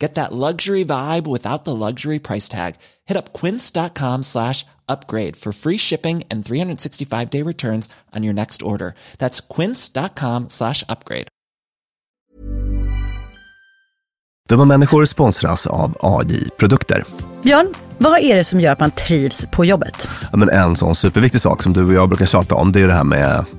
Get that luxury vibe without the luxury price tag. Hit up quince.com slash upgrade for free shipping and 365 day returns on your next order. That's quince.com slash upgrade. Dumma människor sponsras av AJ Produkter. Björn, vad är det som gör att man trivs på jobbet? Ja, men en sån superviktig sak som du och jag brukar tjata om, det är det här med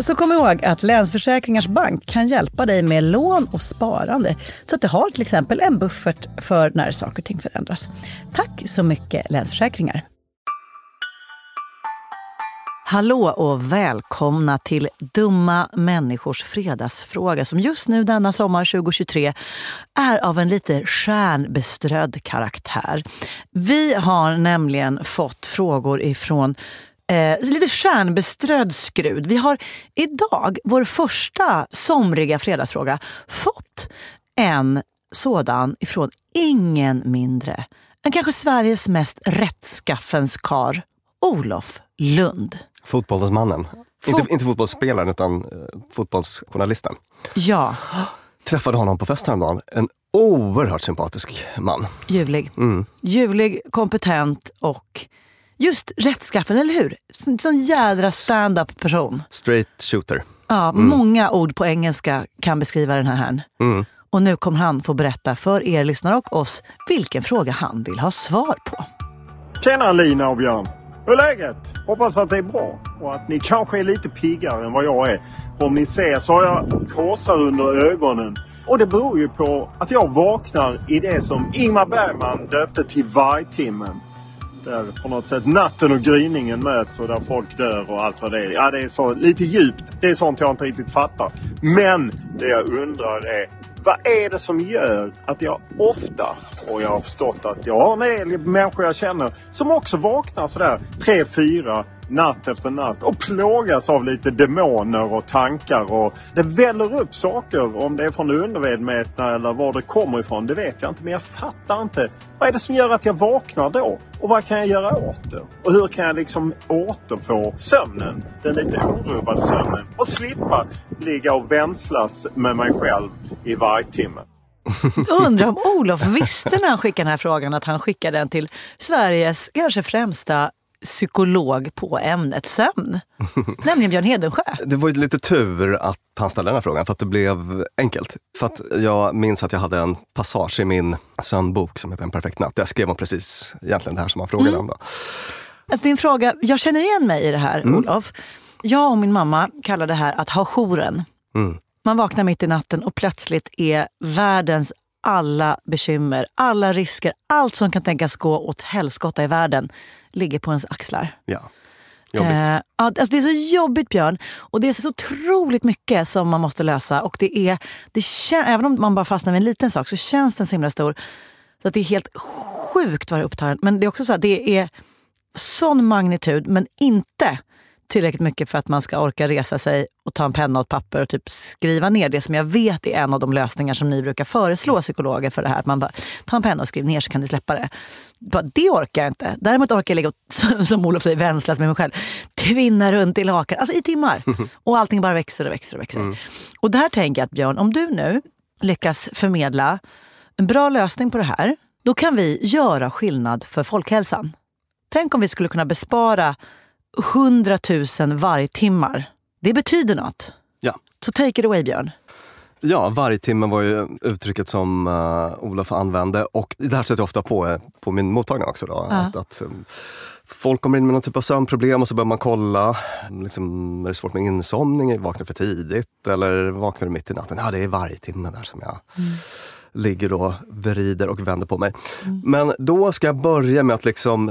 Så kom ihåg att Länsförsäkringars Bank kan hjälpa dig med lån och sparande. Så att du har till exempel en buffert för när saker och ting förändras. Tack så mycket Länsförsäkringar. Hallå och välkomna till Dumma människors fredagsfråga som just nu denna sommar 2023 är av en lite stjärnbeströdd karaktär. Vi har nämligen fått frågor ifrån eh, lite stjärnbeströdd skrud. Vi har idag, vår första somriga fredagsfråga, fått en sådan ifrån ingen mindre än kanske Sveriges mest rättskaffens kar, Olof Lund. Fotbollsmannen. Inte, inte fotbollsspelaren utan eh, fotbollsjournalisten. Ja, Träffade honom på fest häromdagen. En oerhört sympatisk man. ljuvlig. Ljuvlig, kompetent och just rättskaffen, eller hur? Sån, sån jädra stand-up person. Straight shooter. Ja, Många ord på engelska kan beskriva den här herrn. Mm. Och nu kommer han få berätta för er lyssnare och oss vilken fråga han vill ha svar på. Tjena Lina och Björn! Hur är läget? Hoppas att det är bra och att ni kanske är lite piggare än vad jag är. För om ni ser så har jag kåsar under ögonen. Och det beror ju på att jag vaknar i det som Ingmar Bergman döpte till vargtimmen. Där på något sätt natten och gryningen möts och där folk dör och allt vad det är. Ja, det är så lite djupt. Det är sånt jag inte riktigt fattar. Men det jag undrar är vad är det som gör att jag ofta, och jag har förstått att jag har en del människor jag känner som också vaknar sådär tre, fyra natt efter natt och plågas av lite demoner och tankar och det väller upp saker. Om det är från det undermedvetna eller var det kommer ifrån, det vet jag inte. Men jag fattar inte. Vad är det som gör att jag vaknar då? Och vad kan jag göra åt det? Och hur kan jag liksom återfå sömnen? Den lite orubbade sömnen. Och slippa ligga och vänslas med mig själv i vargtimmen. Undrar om Olof visste när han skickade den här frågan att han skickade den till Sveriges kanske främsta psykolog på ämnet sömn. nämligen Björn Hedensjö. Det var ju lite tur att han ställde den här frågan för att det blev enkelt. För att jag minns att jag hade en passage i min sömnbok som heter En perfekt natt. Där jag skrev om precis egentligen det här som han frågade om. Då. Alltså din fråga, jag känner igen mig i det här Mm. Olof. Jag och min mamma kallar det här att ha jouren. Mm. Man vaknar mitt i natten och plötsligt är världens alla bekymmer, alla risker, allt som kan tänkas gå åt helskotta i världen ligger på ens axlar. Ja. Jobbigt. Eh, alltså det är så jobbigt Björn. Och det är så otroligt mycket som man måste lösa. Och det är, det kän- även om man bara fastnar med en liten sak så känns den så himla stor. Så att det är helt sjukt vad det upptar en. Men det är också så att det är sån magnitud men inte tillräckligt mycket för att man ska orka resa sig och ta en penna och ett papper och typ skriva ner det som jag vet är en av de lösningar som ni brukar föreslå psykologer för det här. Att man bara, ta en penna och skriv ner så kan du släppa det. Bara, Det orkar jag inte. Däremot orkar jag ligga och, som- Olof säger, vänslas med mig själv. Tvinna runt i lakan, alltså i timmar. Och allting bara växer och växer och växer. Och där tänker jag att Björn, om du nu lyckas förmedla en bra lösning på det här, då kan vi göra skillnad för folkhälsan. Tänk om vi skulle kunna bespara 100 000 vargtimmar. Det betyder något. Ja. Så take it away Björn. Ja, vargtimmen var ju uttrycket som uh, Olof använde och det här sätter jag ofta på, eh, på min mottagning också. Då, Ja. att, att, um, folk kommer in med någon typ av sömnproblem och så börjar man kolla. Liksom, är det svårt med insomning? Vaknar för tidigt? Eller vaknar du mitt i natten? Ja, det är vargtimmen där som jag ligger och vrider och vänder på mig. Men då ska jag börja med att liksom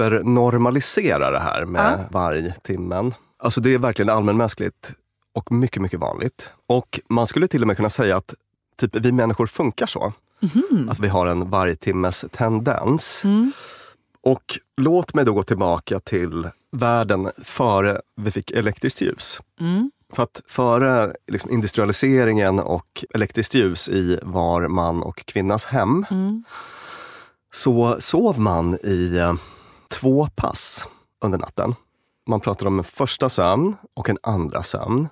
supernormalisera det här med vargtimmen. Alltså det är verkligen allmänmänskligt och mycket, mycket vanligt. Och man skulle till och med kunna säga att typ, vi människor funkar så. Att vi har en vargtimmes tendens. Och låt mig då gå tillbaka till världen före vi fick elektriskt ljus. För att före liksom, industrialiseringen och elektriskt ljus i var man och kvinnas hem så sov man i eh, två pass under natten. Man pratar om en första sömn och en andra sömn.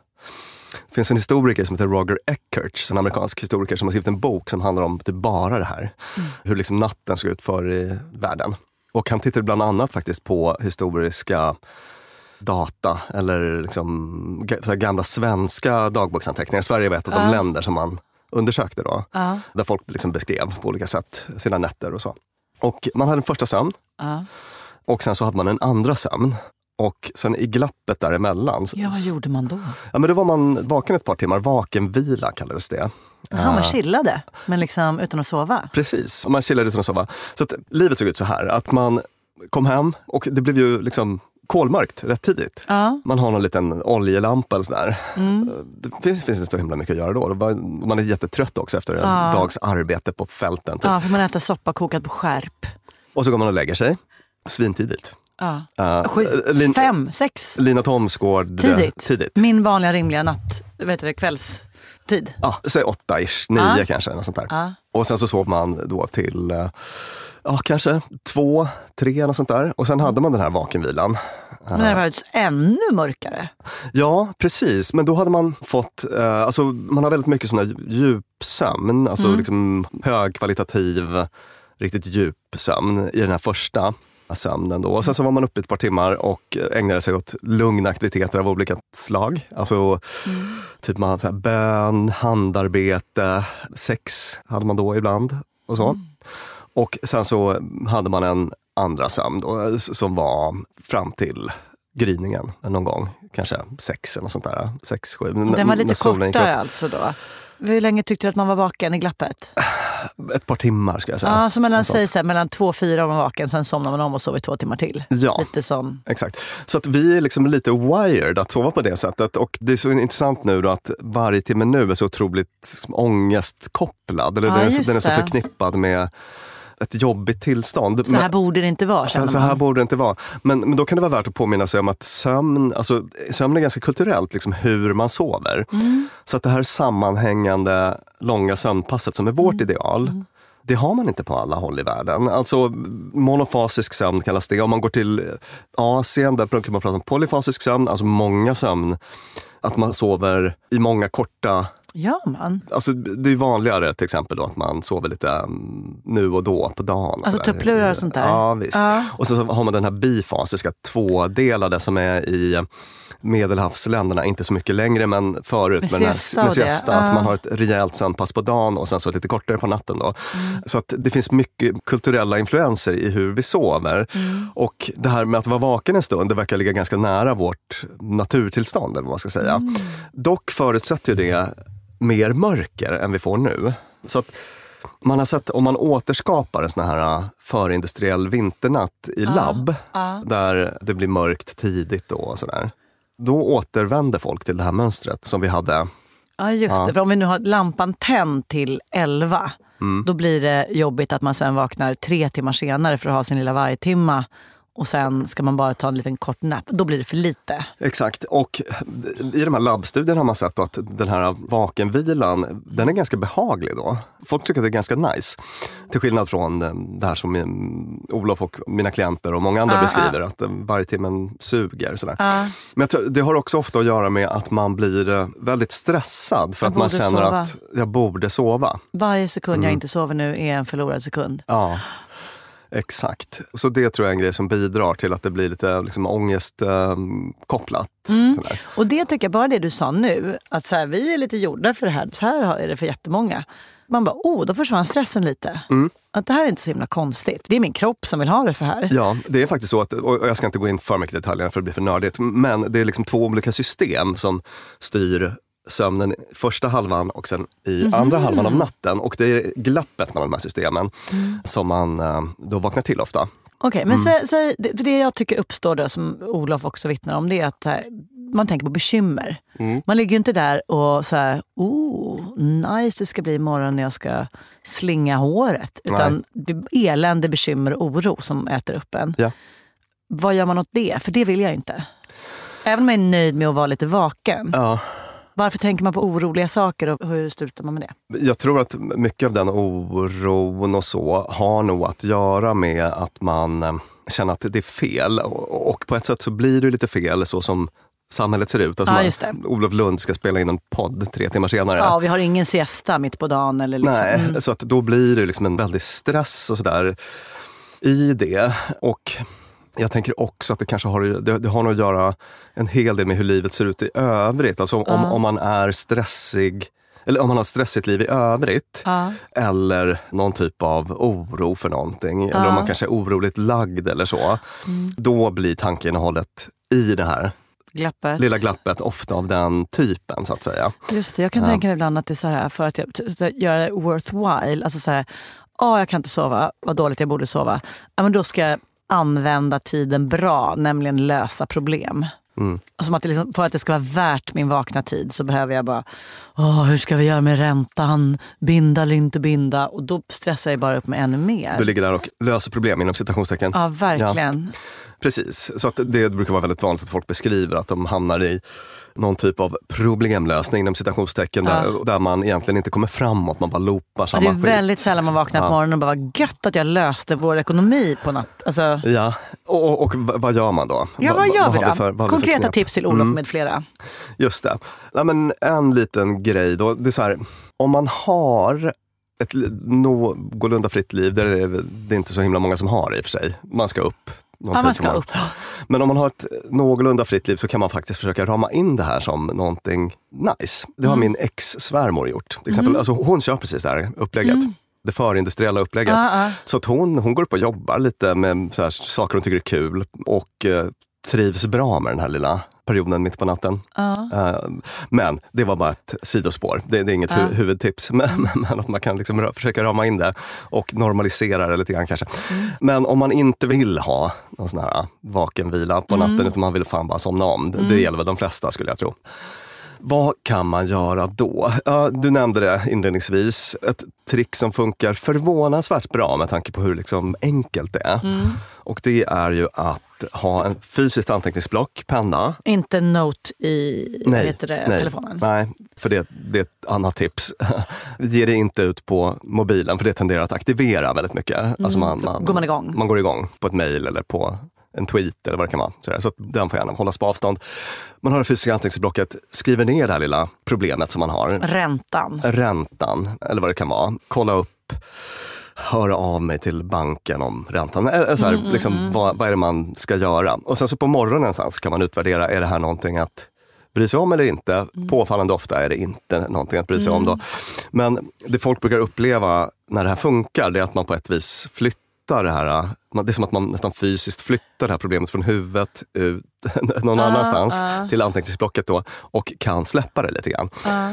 Det finns en historiker som heter Roger Eckhart, en amerikansk historiker som har skrivit en bok som handlar om typ bara det här. Hur liksom natten såg ut förr i världen. Och han tittade bland annat faktiskt på historiska data eller liksom gamla svenska dagboksanteckningar. Sverige var ett av de länder som man undersökte då. Där folk liksom beskrev på olika sätt sina nätter och så. Och man hade en första sömn Ja. Och sen så hade man en andra sömn. Och sen i glappet däremellan, Ja, vad gjorde man då? ja, men då var man vaken ett par timmar, vakenvila kallades det. Han var chillade, men liksom utan att sova. Precis, man chillade utan att sova. Så att livet såg ut så här, att man kom hem och det blev ju liksom kolmörkt rätt tidigt. Ja. Man har någon liten oljelampa eller sådär. Det finns, finns inte så himla mycket att göra då. Man är jättetrött också efter en dags arbete på fälten. Typ. Ja, får man äta soppa kokad på skärp. Och så går man och lägger sig, svintidigt. Ja. Uh, Sju, Lin- fem, sex. Lina Thomsgård. Tidigt. tidigt. Min vanliga rimliga natt, vet du kvällstid. Ja, säg åtta ish, nio Ja. kanske. Något sånt där. Och sen så sov man då till eh, ja, kanske två, tre något sånt där. Och sen hade man den här vakenvilan. Men det hade varit ännu mörkare. Ja, precis. Men då hade man fått, eh, alltså man har väldigt mycket sån här djupsömn, alltså liksom högkvalitativ, riktigt djup sömn i den här första. Sömnen. Då. Och sen så var man uppe ett par timmar och ägnade sig åt lugna aktiviteter av olika slag. Alltså typ man, så här, bön, handarbete, sex hade man då ibland och så. Och sen så hade man en andra sömn då, som var fram till gryningen någon gång. Kanske sex eller något sånt där. Sex, sju. Den var lite kortare alltså då? Hur länge tyckte du att man var vaken i glappet? Ett par timmar ska jag säga. Ja, så mellan, säg så här, mellan två och fyra var man vaken, sen somnar man om och sover två timmar till. Ja. Lite sån. Exakt. Så att vi är liksom lite wired att sova på det sättet. Och det är så intressant nu då att varje timme nu är så otroligt ångestkopplad. Eller Ja, den, är, den är så förknippad med ett jobbigt tillstånd. Så här Men- borde det inte vara så, så här borde det inte vara. Men, men då kan det vara värt att påminna sig om att sömn, alltså, sömn är ganska kulturellt, liksom hur man sover. Mm. Så att det här sammanhängande långa sömnpasset som är vårt Mm. ideal, det har man inte på alla håll i världen. Alltså monofasisk sömn kallas det. Om man går till Asien, där brukar man prata om polyfasisk sömn, alltså många sömn. Att man sover i många korta Gör man? Alltså, det är vanligare till exempel då att man sover lite mm, nu och då på dagen. Alltså tupplurar och sånt där? Ja, visst. Ja. Och så har man den här bifasiska tvådelade som är i medelhavsländerna, inte så mycket längre men förut. Med här- siesta med siesta, att man har ett rejält sömnpass på dagen och sen så lite kortare på natten. Då. Mm. Så att det finns mycket kulturella influenser i hur vi sover. Mm. Och det här med att vara vaken en stund, det verkar ligga ganska nära vårt naturtillstånd. Eller vad man ska säga. Mm. Dock förutsätter ju det mer mörker än vi får nu. Så att man har sett, om man återskapar en sån här äh, förindustriell vinternatt i labb, där det blir mörkt tidigt då och sådär. Då återvänder folk till det här mönstret som vi hade. Ja, just det. För om vi nu har lampan tänd till 11, Mm. då blir det jobbigt att man sen vaknar tre timmar senare för att ha sin lilla vargtimma och sen ska man bara ta en liten kort nap. Då blir det för lite. Exakt, och i de här labbstudierna har man sett att den här vakenvilan, den är ganska behaglig då. Folk tycker att det är ganska nice. Till skillnad från eh, det här som mm, Olof och mina klienter och många andra Ah, beskriver, att eh, varje timmen suger. Sådär. Ja. Men tror, det har också ofta att göra med att man blir eh, väldigt stressad för Jag att man känner sova. att jag borde sova. Varje sekund Mm. jag inte sover nu är en förlorad sekund. Ja, exakt. Så det tror jag är en grej som bidrar till att det blir lite liksom, ångestkopplat. Mm. sådär. Och det tycker jag, bara det du sa nu, att så här, vi är lite gjorda för det här, så här är det för jättemånga. Man bara, oh, då försvann stressen lite. Att det här är inte så himla konstigt. Det är min kropp som vill ha det så här. Ja, det är faktiskt så att, och jag ska inte gå in för mycket i detaljerna för det blir för nördigt, men det är liksom två olika system som styr sömnen första halvan och sen i Mhm. andra halvan av natten. Och det är glappet mellan de här systemen Mm. som man eh, då vaknar till ofta. Okej, men så, så, det, det jag tycker uppstår då, som Olof också vittnar om, det är att eh, man tänker på bekymmer. Man ligger ju inte där och så här, oh, nice det ska bli imorgon när jag ska slinga håret. Utan det är elände, bekymmer och oro som äter upp en. Ja. Vad gör man åt det? För det vill jag inte. Även om jag är nöjd med att vara lite vaken. Ja. Varför tänker man på oroliga saker och hur slutar man med det? Jag tror att mycket av den oron och så har nog att göra med att man eh, känner att det är fel. Och på ett sätt så blir det lite fel så som samhället ser ut. Alltså Ja, man-. Olof Lund ska spela in en podd tre timmar senare. Ja, vi har ingen siesta mitt på dagen. Eller liksom. Nej, Mm. så att då blir det liksom en väldig stress och sådär i det. Och jag tänker också att det kanske har, det, det har nog att göra en hel del med hur livet ser ut i övrigt. Alltså om, om man är stressig, eller om man har stressigt liv i övrigt. Ja. Eller någon typ av oro för någonting. Eller om man kanske är oroligt lagd eller så. Mm. Då blir tankeinnehållet i det här Glappet. lilla glappet ofta av den typen så att säga. Just det, jag kan tänka mig ibland att det är så här, för att göra det worthwhile, alltså så här, ah, jag kan inte sova, vad dåligt jag borde sova. Ja, men då ska jag använda tiden bra, nämligen lösa problem. Mm. Alltså att det liksom, för att det ska vara värt min vakna tid så behöver jag bara, Åh, hur ska vi göra med räntan, binda eller inte binda? Och då stressar jag bara upp mig ännu mer. Du ligger där och löser problem inom citationstecken. Ja, verkligen. Precis, så att det brukar vara väldigt vanligt att folk beskriver att de hamnar i någon typ av problemlösning inom citationstecken där, där man egentligen inte kommer framåt, man bara loopar Ja, samma det är skit. väldigt sällan man vaknar på Ja. morgonen och bara, vad gött att jag löste vår ekonomi på natt. Alltså, Ja, och, och, och vad gör man då? Ja, Va- vad gör har vi då? vad vi för Konkreta tips till Olof med flera. Just det. Ja, men en liten grej då, det är så här, om man har ett någorlunda fritt liv, där det är, det är inte så himla många som har i och för sig. Man ska upp. Ja, tid man ska morgonen. upp. Men om man har ett någorlunda fritt liv så kan man faktiskt försöka rama in det här som någonting nice. Det har min ex-svärmor gjort. Till exempel. Alltså, hon kör precis det här upplägget. Det förindustriella upplägget. Ja, ja. Så att hon, hon går upp och jobbar lite med så här, saker hon tycker är kul och eh, trivs bra med den här lilla perioden mitt på natten. Eh, men det var bara ett sidospår. Det, det är inget hu- huvudtips. Men, men att man kan liksom försöka rama in det och normalisera det lite grann kanske. Men om man inte vill ha någon sån här vakenvila på natten utan man vill fan bara somna om. Det, det gäller väl de flesta skulle jag tro. Vad kan man göra då? Ja, du nämnde det inledningsvis. Ett trick som funkar förvånansvärt bra med tanke på hur liksom enkelt det är. Och det är ju att ha en fysiskt anteckningsblock, penna. Inte Note i vad heter det, nej, telefonen. Nej, för det, det är ett annat tips. Ge det inte ut på mobilen för det tenderar att aktivera väldigt mycket. Alltså man, Mm, man, går man igång. Man går igång på ett mejl eller på en tweet eller vad det kan vara. Sådär. Så den får gärna hållas på avstånd. Man har det fysiska anteckningsblocket, skriver ner det här lilla problemet som man har. Räntan. Räntan, eller vad det kan vara. Kolla upp, höra av mig till banken om räntan. Så här, liksom, vad, vad är det man ska göra? Och sen så på morgonen sen så kan man utvärdera, är det här någonting att bry sig om eller inte? Påfallande ofta är det inte någonting att bry sig om. Då. Men det folk brukar uppleva när det här funkar, det är att man på ett vis flyttar det här. Man- Det är som att man nästan fysiskt flyttar det här problemet från huvudet ut någon annanstans till anteckningsblocket då och kan släppa det lite grann.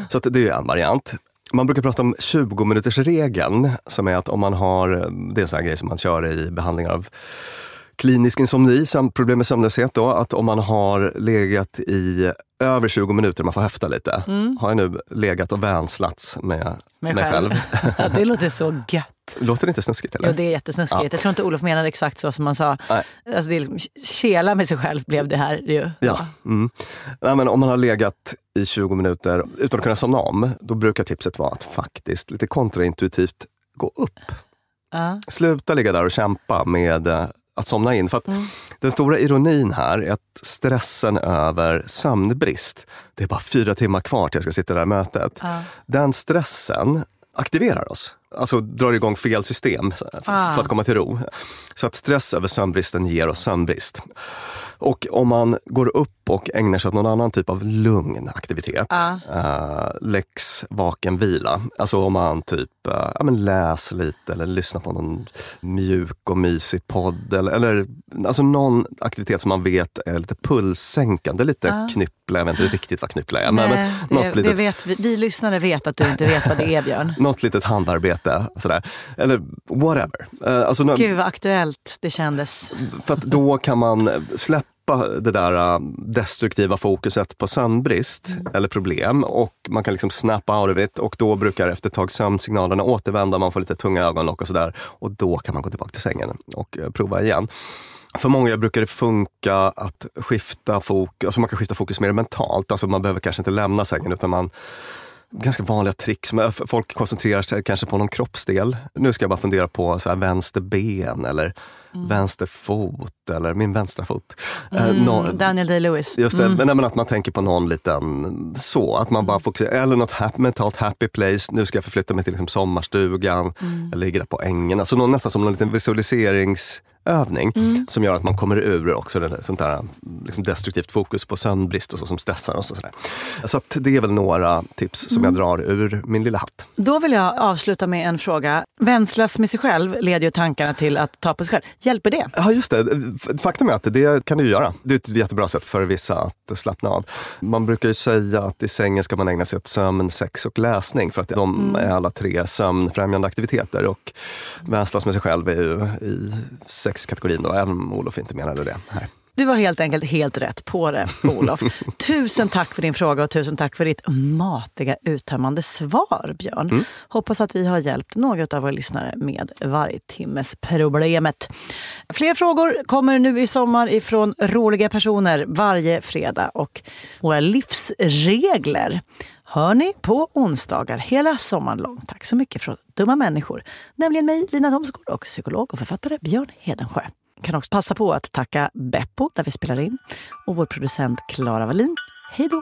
Så att det är en variant. Man brukar prata om 20 minuters regeln som är att om man har, det är en sån grej som man kör i behandlingar av klinisk insomni, problem med sömnlöshet då, att om man har legat i över 20 minuter, man får höfta lite, har jag nu legat och vänslats med Mig mig själv. själv. Ja, det låter så gött. Låter det inte snuskigt eller? Jo, det är jättesnuskigt. Ja. Jag tror inte Olof menade exakt så som han sa. Nej. Alltså, det är liksom, kela med sig själv blev det här ju. Ja. Mm. Nej, men om man har legat i 20 minuter utan att kunna somna om, då brukar tipset vara att faktiskt lite kontraintuitivt gå upp. Ja. Sluta ligga där och kämpa med eh, att somna in. För att Den stora ironin här är att stressen över sömnbrist, det är bara fyra timmar kvar till jag ska sitta i det här mötet. Den stressen aktiverar oss. Alltså drar igång fel system f- för att komma till ro. Så att stress över sömnbristen ger oss sömnbrist. Och om man går upp och ägnar sig åt någon annan typ av lugn aktivitet, eh, lex vaken vila. Alltså om man typ eh, ja, men läs lite eller lyssnar på någon mjuk och mysig podd. Eller, eller alltså någon aktivitet som man vet är lite pulssänkande, lite knyppla. Jag vet inte riktigt vad knyppla är. Nej, men det, något litet vet vi, vi lyssnare vet att du inte vet vad det är Björn. något litet handarbete. Sådär. Eller whatever. Eh, Alltså, Gud vad aktuellt det kändes. för att då kan man släppa det där äh, destruktiva fokuset på sömnbrist eller problem och man kan liksom snappa out of it och då brukar efter ett tag sömnsignalerna återvända, man får lite tunga ögonlock och sådär och då kan man gå tillbaka till sängen och eh, prova igen. För många brukar det funka att skifta fokus, alltså man kan skifta fokus mer mentalt, alltså man behöver kanske inte lämna sängen utan man ganska vanliga tricks. Folk koncentrerar sig kanske på någon kroppsdel. Nu ska jag bara fundera på så här vänster ben eller vänster fot eller min vänstra fot. Eh, Mm, Daniel Day-Lewis. Just det, men, nej, men att man tänker på någon liten så, att man bara fokuserar, eller något hap, mentalt happy place, nu ska jag förflytta mig till liksom sommarstugan, jag ligger där på ängen. Alltså någon, nästan som en liten visualiseringsövning som gör att man kommer ur också det, sånt där liksom destruktivt fokus på sömnbrist och så som stressar oss. Och sådär. Så att det är väl några tips som jag drar ur min lilla hatt. Då vill jag avsluta med en fråga. Vänslas med sig själv leder ju tankarna till att ta på sig själv. Hjälper det? Ja, just det. Faktum är att det kan du göra. Det är ett jättebra sätt för vissa att slappna av. Man brukar ju säga att i sängen ska man ägna sig åt sömn, sex och läsning för att de är alla tre sömnfrämjande aktiviteter. Och vänslas med sig själv är ju i sexkategorin då, även om Olof inte menade det här. Du var helt enkelt helt rätt på det, Olof. tusen tack för din fråga och tusen tack för ditt matiga, uttömmande svar, Björn. Hoppas att vi har hjälpt några av våra lyssnare med vargtimmesproblemet. Fler frågor kommer nu i sommar ifrån roliga personer varje fredag och våra livsregler hör ni på onsdagar hela sommaren lång. Tack så mycket från Dumma människor, nämligen mig, Lina Thomsgård och psykolog och författare Björn Hedensjö kan också passa på att tacka Beppo där vi spelar in och vår producent Klara Wallin. Hej då!